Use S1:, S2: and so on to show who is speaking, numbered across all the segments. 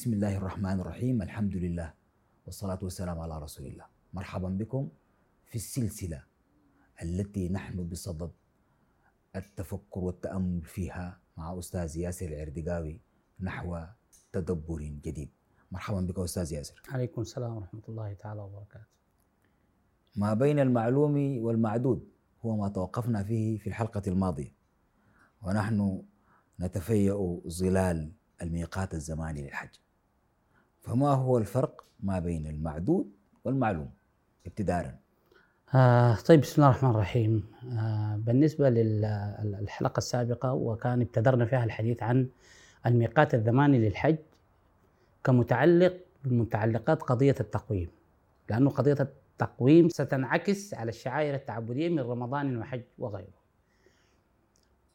S1: بسم الله الرحمن الرحيم الحمد لله والصلاة والسلام على رسول الله مرحبا بكم في السلسلة التي نحن بصدد التفكر والتأمل فيها مع أستاذ ياسر العردقاوي نحو تدبر جديد مرحبا بك أستاذ ياسر
S2: عليكم السلام ورحمة الله تعالى وبركاته
S1: ما بين المعلوم والمعدود هو ما توقفنا فيه في الحلقة الماضية ونحن نتفيأ ظلال الميقات الزماني للحج فما هو الفرق ما بين المعدود والمعلوم ابتداء
S2: آه طيب بسم الله الرحمن الرحيم. آه بالنسبة للحلقة السابقة وكان ابتدرنا فيها الحديث عن الميقات الزماني للحج كمتعلق بمتعلقات قضية التقويم. لأنه قضية التقويم ستنعكس على الشعائر التعبدية من رمضان وحج وغيره.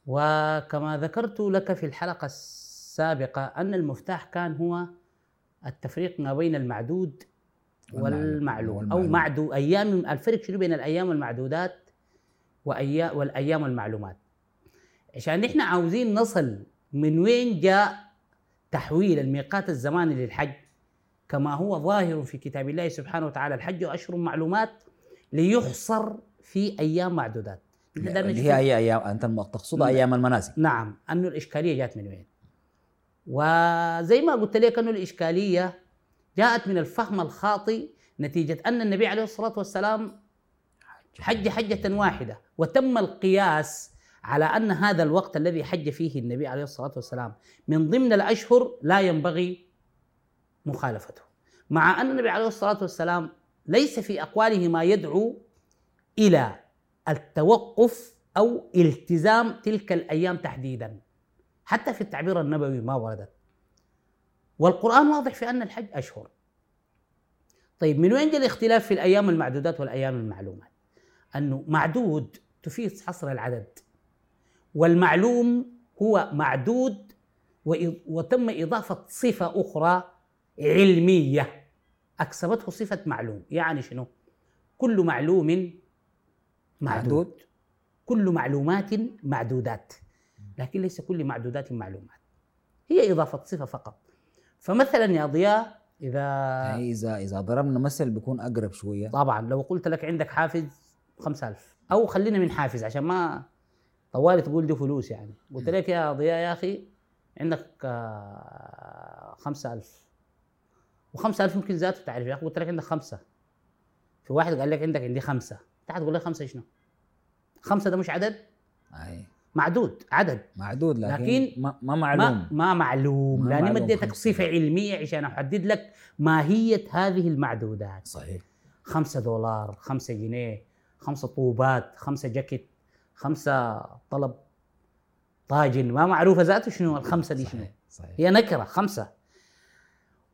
S2: وكما ذكرت لك في الحلقة السابقة أن المفتاح كان هو التفريق ما بين المعدود والمعلوم. أو معدو أيام الفرق شنو بين الأيام المعدودات وأيام والأيام المعلومات عشان نحن عاوزين نصل من وين جاء تحويل الميقات الزماني للحج كما هو ظاهر في كتاب الله سبحانه وتعالى الحج أشهر معلومات ليحصر في أيام معدودات.
S1: اللي هي أي أيام؟ أنت تقصد أيام المناسك
S2: نعم. أنه الإشكالية جات من وين؟ وزي ما قلت لك أنه الإشكالية جاءت من الفهم الخاطئ نتيجة أن النبي عليه الصلاة والسلام حج حجة واحدة وتم القياس على أن هذا الوقت الذي حج فيه النبي عليه الصلاة والسلام من ضمن الأشهر لا ينبغي مخالفته مع أن النبي عليه الصلاة والسلام ليس في أقواله ما يدعو إلى التوقف أو التزام تلك الأيام تحديدا. حتى في التعبير النبوي ما وردت. والقرآن واضح في أن الحج أشهر. طيب من وين جاء الاختلاف في الأيام المعدودات والأيام المعلومات؟ أنه معدود تفيد حصر العدد والمعلوم هو معدود وتم إضافة صفة أخرى علمية أكسبته صفة معلوم. يعني شنو؟ كل معلوم معدود. كل معلومات معدودات. لكن ليس كل معدودات معلومات. هي إضافة صفة فقط. فمثلا يا ضياء إذا
S1: يعني إذا إذا ضربنا مثل بيكون أقرب شوية.
S2: طبعا لو قلت لك عندك حافز 5000 أو خلينا من حافز عشان ما طوالي تقول دي فلوس يعني. قلت لك يا ضياء يا أخي عندك آه، خمسة ألف وخمسة ألف يمكن ذاته تعرف يا أخي قلت لك عندك خمسة. في واحد قال لك عندك عندي خمسة. تعال تقول لي خمسة شنو؟ خمسة ده مش عدد؟
S1: أي.
S2: معدود عدد.
S1: معدود لكن, لكن ما, ما معلوم.
S2: ما, ما معلوم لاني ما اديتك صفه علمية عشان أحدد لك ماهية هذه المعدودات.
S1: صحيح.
S2: خمسة دولار خمسة جنيه خمسة طوبات خمسة جاكيت خمسة طلب طاجن ما معروفة ذاته شنو الخمسة دي شنو. صحيح. هي نكرة خمسة.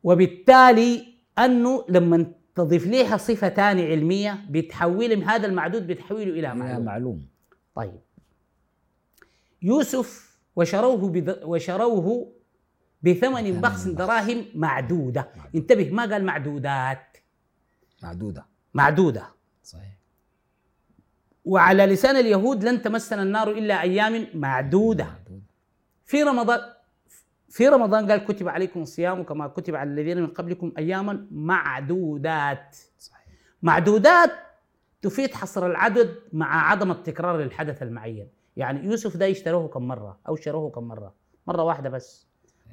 S2: وبالتالي أنه لما تضيف لها صفة ثانية علمية بتحول من هذا المعدود بتحوله إلى معلوم,
S1: معلوم.
S2: طيب. يوسف وشروه. وشروه بثمن بخس دراهم معدودة. انتبه ما قال معدودات؟
S1: معدودة.
S2: معدودة.
S1: صحيح.
S2: وعلى لسان اليهود لن تمسنا النار إلا أيام معدودة. في رمضان في رمضان قال كتب عليكم الصيام كما كتب على الذين من قبلكم أياما معدودات. صحيح. معدودات تفيد حصر العدد مع عدم التكرار للحدث المعين. يعني يوسف ده اشتروه كم مرة أو شروه كم مرة؟ مرة واحدة بس.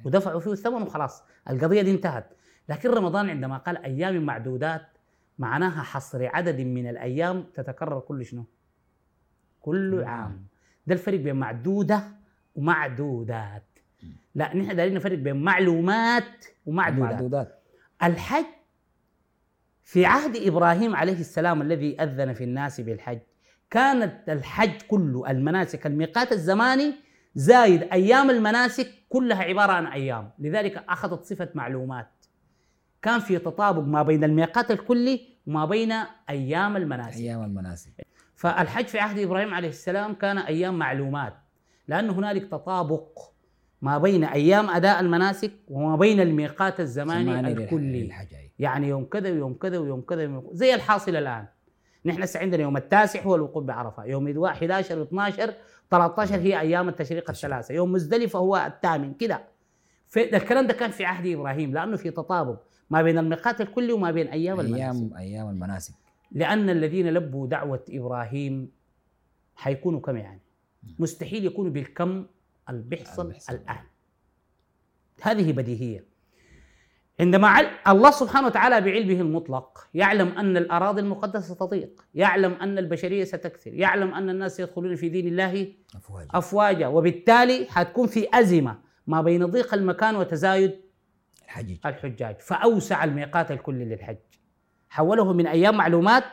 S2: ودفعوا فيه الثمن وخلاص. القضية دي انتهت. لكن رمضان عندما قال أيام معدودات معناها حصر عدد من الأيام تتكرر كل شنو؟ كل. عام. ده الفرق بين معدودة ومعدودات. لا نحن دايرين نفرق بين معلومات ومعدودات. معدودات. الحج في عهد إبراهيم عليه السلام الذي أذن في الناس بالحج كانت الحج كله المناسك الميقات الزماني زايد أيام المناسك كلها عبارة عن أيام. لذلك أخذت صفة معلومات. كان في تطابق ما بين الميقات الكلي وما بين أيام المناسك.
S1: أيام المناسك.
S2: فالحج في عهد إبراهيم عليه السلام كان أيام معلومات. لأن هنالك تطابق ما بين أيام أداء المناسك وما بين الميقات الزماني الكلي. يعني يوم كذا ويوم كذا ويوم كذا. زي الحاصل الآن. نحن هسه عندنا يوم التاسع هو الوقوف بعرفة. يوم 11 و12 13 هي أيام التشريق الثلاثة. يوم مزدلفة هو الثامن. كده الكلام ده كان في عهد إبراهيم لأنه في تطابق ما بين الميقات الكلي وما بين أيام المناسك.
S1: أيام أيام المناسك.
S2: لأن الذين لبوا دعوة إبراهيم حيكونوا كم يعني؟ مستحيل يكونوا بالكم اللي بيحصل. الآن. هذه بديهية. عندما عل... الله سبحانه وتعالى بعلمه المطلق يعلم أن الأراضي المقدسة تضيق، يعلم أن البشرية ستكثر، يعلم أن الناس يدخلون في دين الله
S1: افواج
S2: افواجا. وبالتالي حتكون في أزمة ما بين ضيق المكان وتزايد
S1: الحجيج
S2: الحجاج فأوسع الميقات الكلي للحج. حوله من أيام معلومات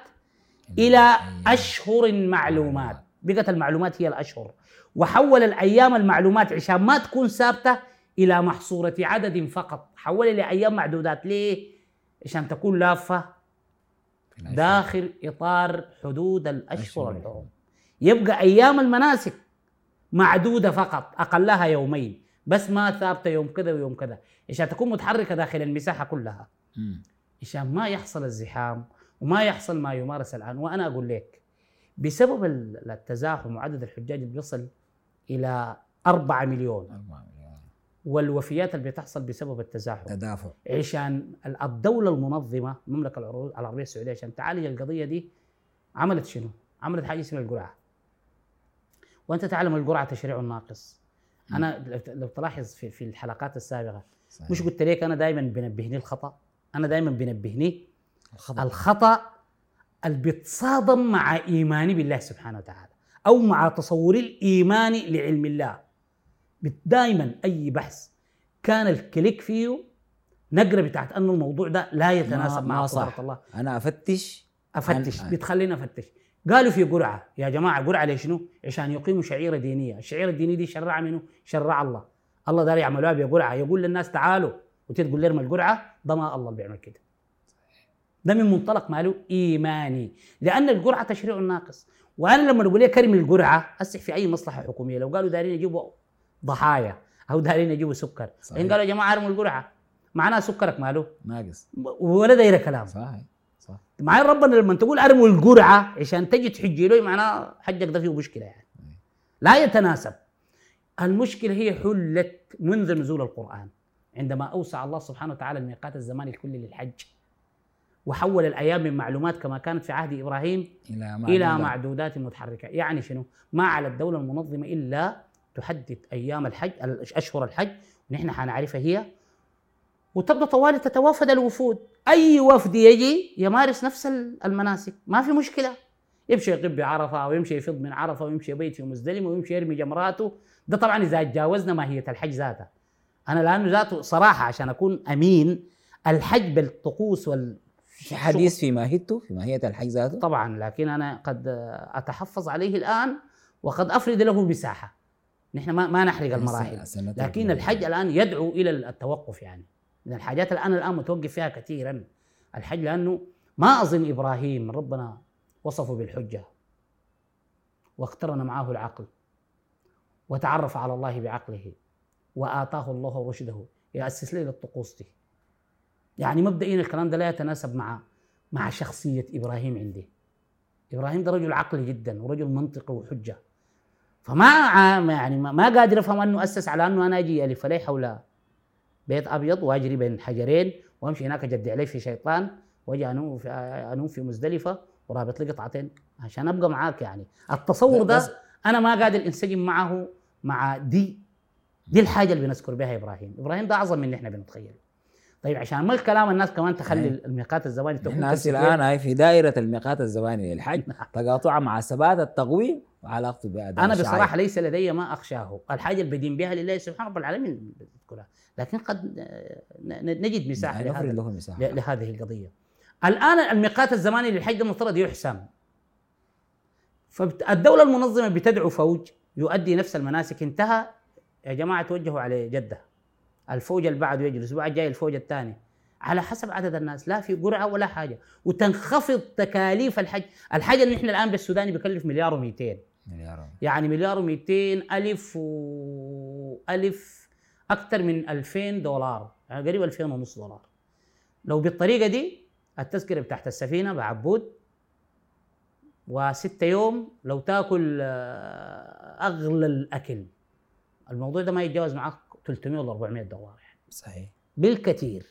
S2: إلى أشهر معلومات. بقت المعلومات هي الأشهر. وحول الأيام المعلومات عشان ما تكون ثابتة إلى محصورة عدد فقط. حولها لايام معدودات. ليه؟ عشان تكون لافة داخل إطار حدود
S1: الأشهر
S2: الحرم يبقى أيام المناسك معدودة فقط أقلها يومين. بس ما ثابتة يوم كذا ويوم كذا. عشان تكون متحركة داخل المساحة كلها. عشان ما يحصل الزحام وما يحصل ما يمارس الآن. وأنا أقول لك بسبب ال- التزاحم وعدد الحجاج بيصل إلى 4 مليون.
S1: أربعة مليون.
S2: والوفيات اللي بتحصل بسبب التزاحم
S1: تدافع
S2: عشان ال- الدولة المنظمة المملكة العربية السعودية عشان تعالج القضية دي عملت شنو؟ عملت حاجة اسمها القرعه. وأنت تعلم القرعه تشريع ناقص. أنا لو- تلاحظ في في الحلقات السابقة
S1: صحيح.
S2: مش قلت لك أنا دائما بنبهني الخطأ أنا دائما بنبهني
S1: الخطأ
S2: الخطأ اللي بيتصادم مع إيماني بالله سبحانه وتعالى أو مع تصوري الإيماني لعلم الله دائما أي بحث كان الكليك فيه نقره بتاعت أنه الموضوع ده لا يتناسب
S1: ما-
S2: مع
S1: ما صح.
S2: الله.
S1: أنا أفتش.
S2: أفتش.
S1: عن-
S2: بتخليني أفتش. قالوا في قرعة. يا جماعة قرعة ليش شنو؟ عشان يقيموا شعيرة دينية، الشعيرة الدينية دي شرع منه؟ شرع الله. الله دار يعملوها بقرعة. يقول للناس تعالوا. وانت تقول لهم القرعة ده ما الله اللي بيعمل كده. ده من منطلق ماله إيماني، لأن القرعة تشريع ناقص، وأنا لما أقول لك ارمي القرعة اسح في أي مصلحة حكومية. لو قالوا دارين يجيبوا ضحايا. أو دارين يجيبوا سكر،
S1: صحيح.
S2: ان قالوا يا جماعة أرموا القرعة. معناها سكرك ماله؟
S1: ناقص.
S2: ولا دايرة كلام.
S1: صحيح صح
S2: مع ربنا لما تقول أرموا القرعة عشان تجي تحجي له معناه حجك ده فيه مشكلة يعني. لا يتناسب. المشكلة هي حلت منذ نزول القرآن عندما أوسع الله سبحانه وتعالى الميقات الزماني الكلي للحج. وحول الأيام من معلومات كما كانت في عهد إبراهيم
S1: إلى
S2: إلى
S1: معدودة.
S2: معدودات متحركة. يعني شنو؟ ما على الدولة المنظمة إلا تحدد أيام الحج أشهر الحج ونحن حنعرفها هي. وتبدأ طوالي تتوافد الوفود. أي وفد يجي يمارس نفس المناسك. ما في مشكلة. يمشي يقب بعرفة ويمشي يفض من عرفة ويمشي يبيت في مزدلفه ويمشي يرمي جمراته. ده طبعا إذا تجاوزنا ماهيه الحج ذاتها. أنا لأنه ذاته صراحة عشان أكون أمين الحج بالطقوس وال
S1: في حديث في ماهيته في ماهية الحج ذاته؟
S2: طبعا لكن أنا قد أتحفظ عليه الآن وقد أفرد له مساحة. نحن ما ما نحرق المراحل.
S1: سنة
S2: لكن الحج الآن يدعو إلى التوقف يعني. من الحاجات الآن الآن متوقف فيها كثيرا. الحج لأنه ما أظن إبراهيم ربنا وصفه بالحجة. واقترن معه العقل. وتعرف على الله بعقله. وآتاه الله رشده ياسس لي للطقوس دي يعني مبدئيا الكلام ده لا يتناسب مع مع شخصية إبراهيم عندي. إبراهيم ده رجل عقلي جدا ورجل منطقي وحجة. فما يعني ما قادر افهم أنه أسس على أنه أنا أجي الف عليه حول بيت أبيض وأجري بين حجرين وأمشي هناك اجدي عليه في شيطان وأجي انوم في أنوم في مزدلفة ورابط لي قطعتين عشان أبقى معاك يعني التصور ده أنا ما قادر انسجم معه مع دي دي الحاجة اللي بنذكر بها إبراهيم إبراهيم ده أعظم من اللي إحنا بنتخيله طيب عشان ما الكلام الناس كمان تخلي
S1: أي.
S2: الميقات الزماني تفسير.
S1: الآن هاي في دائرة الميقات الزماني للحج تقاطعها مع ثبات التقويم وعلاقته بأداء
S2: أنا
S1: الشعائر.
S2: بصراحة ليس لدي ما أخشاه. الحاجة اللي بدين بها لله سبحانه رب العالمين بذكرها. لكن قد آه، نجد مساحة
S1: يعني نفرد
S2: لهذا
S1: له مساحة.
S2: ل- لهذه القضية. الآن الميقات الزماني للحج المفترض يحسم. فالدولة المنظمة بتدعو فوج يؤدي نفس المناسك. انتهى. يا جماعة توجهوا على جدة. الفوج اللي بعده يجي الأسبوع الجاي الفوج الثاني. على حسب عدد الناس. لا في قرعة ولا حاجة. وتنخفض تكاليف الحج. الحاجة اللي نحن الآن بالسوداني بكلف مليار و200
S1: مليار
S2: يعني مليار و200 ألف و ألف أكثر من 2000 دولار. يعني قريب 2000 ونص دولار. لو بالطريقة دي التذكرة بتاعت السفينة بعبود وستة يوم لو تاكل آه، أغلى الأكل. الموضوع ده ما يتجاوز معك 300 ولا 400 دولار يعني.
S1: صحيح.
S2: بالكثير.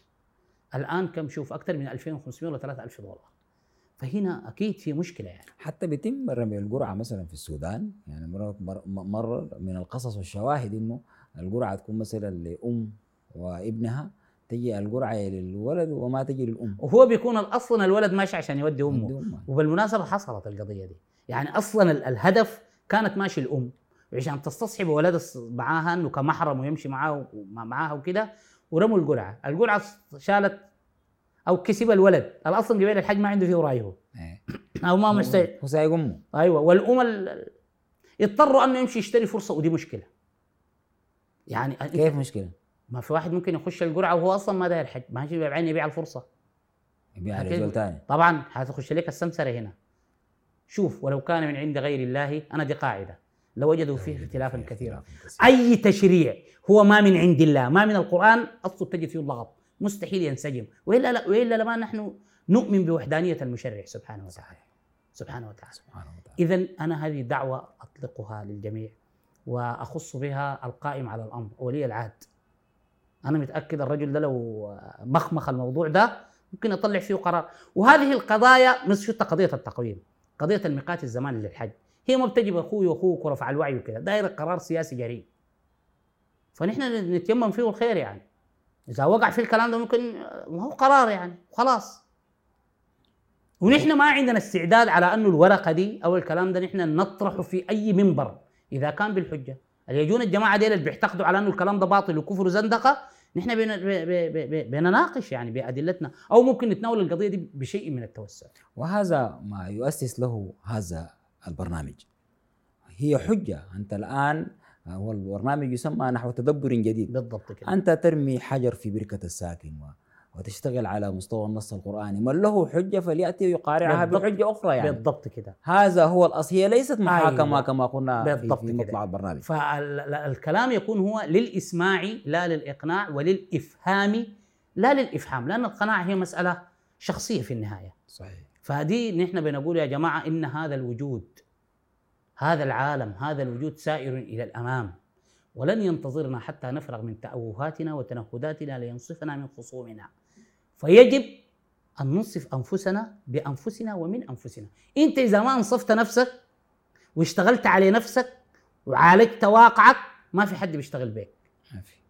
S2: الآن كم؟ شوف أكثر من 2500 ولا 3000 دولار. فهنا أكيد في مشكلة يعني.
S1: حتى بيتم رمي القرعة مثلا في السودان يعني مر, مر من القصص والشواهد إنه القرعة تكون مثلا لأم وابنها تجي القرعة للولد وما تجي للأم.
S2: وهو بيكون أصلا الولد ماشي عشان يودي
S1: أمه. أمها.
S2: وبالمناسبة حصلت القضية دي. يعني أصلا ال- الهدف كانت ماشي الأم عشان تستصحب ولد معاها إنه كمحرم ويمشي معاه معاها وكده ورموا القرعة، القرعة شالت أو كسب الولد، الاصل قبيل الحج ما عنده فيه رأي هو.
S1: إيه.
S2: أو ما مستعد
S1: هو سايق أمه.
S2: أيوه. والام ال- اضطروا أنه يمشي يشتري فرصة. ودي مشكلة. يعني
S1: كيف مشكلة؟
S2: ما في واحد ممكن يخش القرعه وهو أصلا ما داير حج. ما يجي بعين يبيع الفرصة.
S1: يبيع. رجل ثاني
S2: طبعا حتخش لك السمسرة هنا. شوف ولو كان من عند غير الله أنا دي قاعدة. لوجدوا فيه اختلافا كثيرا. أي تشريع هو ما من عند الله ما من القرآن اصله تجد فيه اللغط. مستحيل ينسجم. وإلا لا وإلا لما نحن نؤمن بوحدانية المشرع سبحانه وتعالى.
S1: صحيح.
S2: سبحانه وتعالى.
S1: سبحانه وتعالى.
S2: اذا أنا هذه دعوة أطلقها للجميع وأخص بها القائم على الأمر ولي العهد. أنا متأكد الرجل ده لو مخمخ الموضوع ده ممكن يطلع فيه قرار. وهذه القضايا مش شفت قضية التقويم. قضية الميقات الزماني للحج. هي ما بتجي بأخوي وأخوك ورفع الوعي وكذا داير قرار سياسي جريء. فنحن نتيمم فيه الخير يعني. إذا وقع في الكلام ده ممكن ما هو قرار يعني خلاص. ونحن ما عندنا استعداد على انه الورقة دي أو الكلام ده نحن نطرحه في أي منبر إذا كان بالحجة. اللي يجون الجماعة ديل اللي بيعتقدوا على انه الكلام ده باطل وكفر وزندقة؟ نحن بنناقش يعني بأدلتنا أو ممكن نتناول القضية دي بشيء من التوسع.
S1: وهذا ما يؤسس له هذا البرنامج. هي حجة. أنت الآن هو البرنامج يسمى نحو تدبر جديد.
S2: بالضبط كده.
S1: أنت ترمي حجر في بركة الساكن وتشتغل على مستوى النص القرآني. من له حجة فليأتي ويقارعها. بحجة أخرى يعني.
S2: بالضبط كده.
S1: هذا هو الأصل. هي ليست محاكمة
S2: أيوة.
S1: كما قلنا في,
S2: بالضبط
S1: في. مطلع البرنامج.
S2: فالكلام يكون هو للإسماع لا للإقناع وللإفهام لا للإفهام لأن القناعة هي مسألة شخصية في النهاية.
S1: صحيح.
S2: فدي نحن بنقول يا جماعة إن هذا الوجود هذا العالم هذا الوجود سائر إلى الأمام. ولن ينتظرنا حتى نفرغ من تأوهاتنا وتنهداتنا لينصفنا من خصومنا. فيجب أن ننصف أنفسنا بأنفسنا ومن أنفسنا. أنت إذا ما أنصفت نفسك واشتغلت على نفسك وعالجت واقعك ما في حد بيشتغل
S1: في.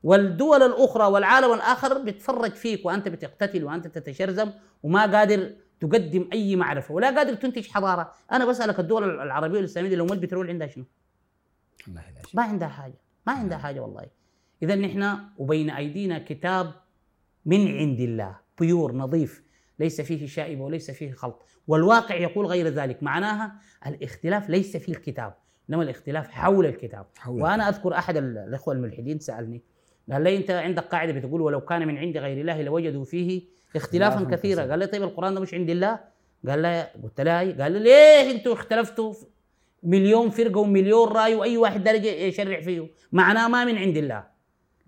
S2: والدول الأخرى والعالم الآخر بيتفرج فيك وأنت بتقتتل وأنت تتشرذم وما قادر تقدم أي معرفة ولا قادر تنتج حضارة، أنا بسألك الدول العربية والإسلامية دي لو ما البترول عندها شنو؟
S1: شيء
S2: ما عندها حاجة، ما عندها حاجة والله. اذا نحن وبين أيدينا كتاب من عند الله بيور نظيف ليس فيه شائبة وليس فيه خلط، والواقع يقول غير ذلك، معناها الاختلاف ليس في الكتاب، إنما الاختلاف حول الكتاب.
S1: حول
S2: وأنا أذكر أحد ال- الإخوة الملحدين سألني قال لي أنت عندك قاعدة بتقول ولو كان من عند غير الله لوجدوا فيه اختلافا كثيرا. قال لي طيب القرآن ده مش عند الله؟ قال لي قلت له أي. قال لي ليه أنتوا اختلفتوا؟ مليون فرقة ومليون رأي وأي واحد درجه يشرع فيه. معناه ما من عند الله.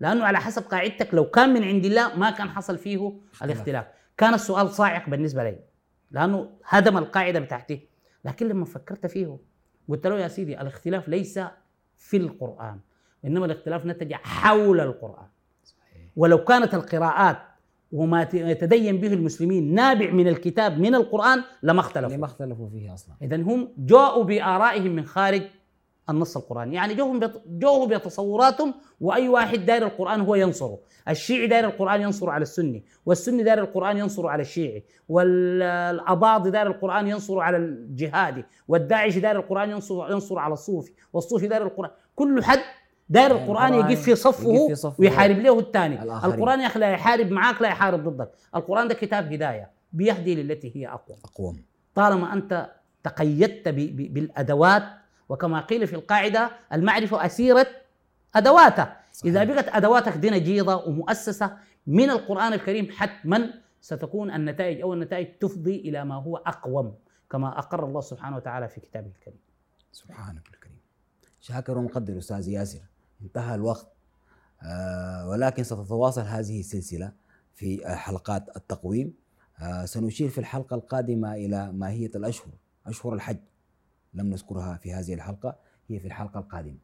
S2: لأنه على حسب قاعدتك لو كان من عند الله ما كان حصل فيه
S1: اختلاف.
S2: الاختلاف. كان السؤال صاعق بالنسبة لي لأنه هدم القاعدة بتاعتي. لكن لما فكرت فيه قلت له يا سيدي الاختلاف ليس في القرآن إنما الاختلاف نتج حول القرآن.
S1: صحيح.
S2: ولو كانت القراءات وما يتدين به المسلمين نابع من الكتاب من القرآن لما اختلفوا.
S1: لما اختلفوا فيه أصلا.
S2: إذا هم جاءوا بآرائهم من خارج النص القرآني. يعني جوهم بيت- جوه بتصوراتهم وأي واحد داير القرآن هو ينصره. الشيعي داير القرآن ينصر على السني والسني داير القرآن ينصر على الشيعي والأباضي داير القرآن ينصر على الجهادي والداعش داير القرآن ينصر ينصر على الصوفي والصوفي داير القرآن. كل حد داير
S1: يعني
S2: القرآن
S1: القرآن
S2: يقف في صفه ويحارب له الثاني. القرآن يا أخي لا يحارب معاك لا يحارب ضدك. القرآن ده كتاب هداية. بيهدي للتي هي أقوى.
S1: اقوم
S2: طالما أنت تقيدت بالأدوات وكما قيل في القاعدة المعرفة اسيره ادواتها إذا
S1: صحيح.
S2: بقت أدواتك دي نجيضه ومؤسسة من القرآن الكريم حتما ستكون النتائج أو النتائج تفضي إلى ما هو أقوم كما أقر الله سبحانه وتعالى في كتابه الكريم.
S1: سبحانك الكريم. شاكر ومقدر أستاذ ياسر. انتهى الوقت. آه ولكن ستتواصل هذه السلسلة في حلقات التقويم. آه سنشير في الحلقة القادمة إلى ماهية الأشهر أشهر الحج. لم نذكرها في هذه الحلقة هي في الحلقة القادمة.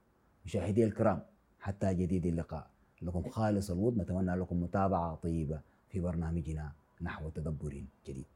S1: مشاهدي الكرام حتى جديد اللقاء. لكم خالص الود نتمنى لكم متابعة طيبة في برنامجنا نحو تدبر جديد.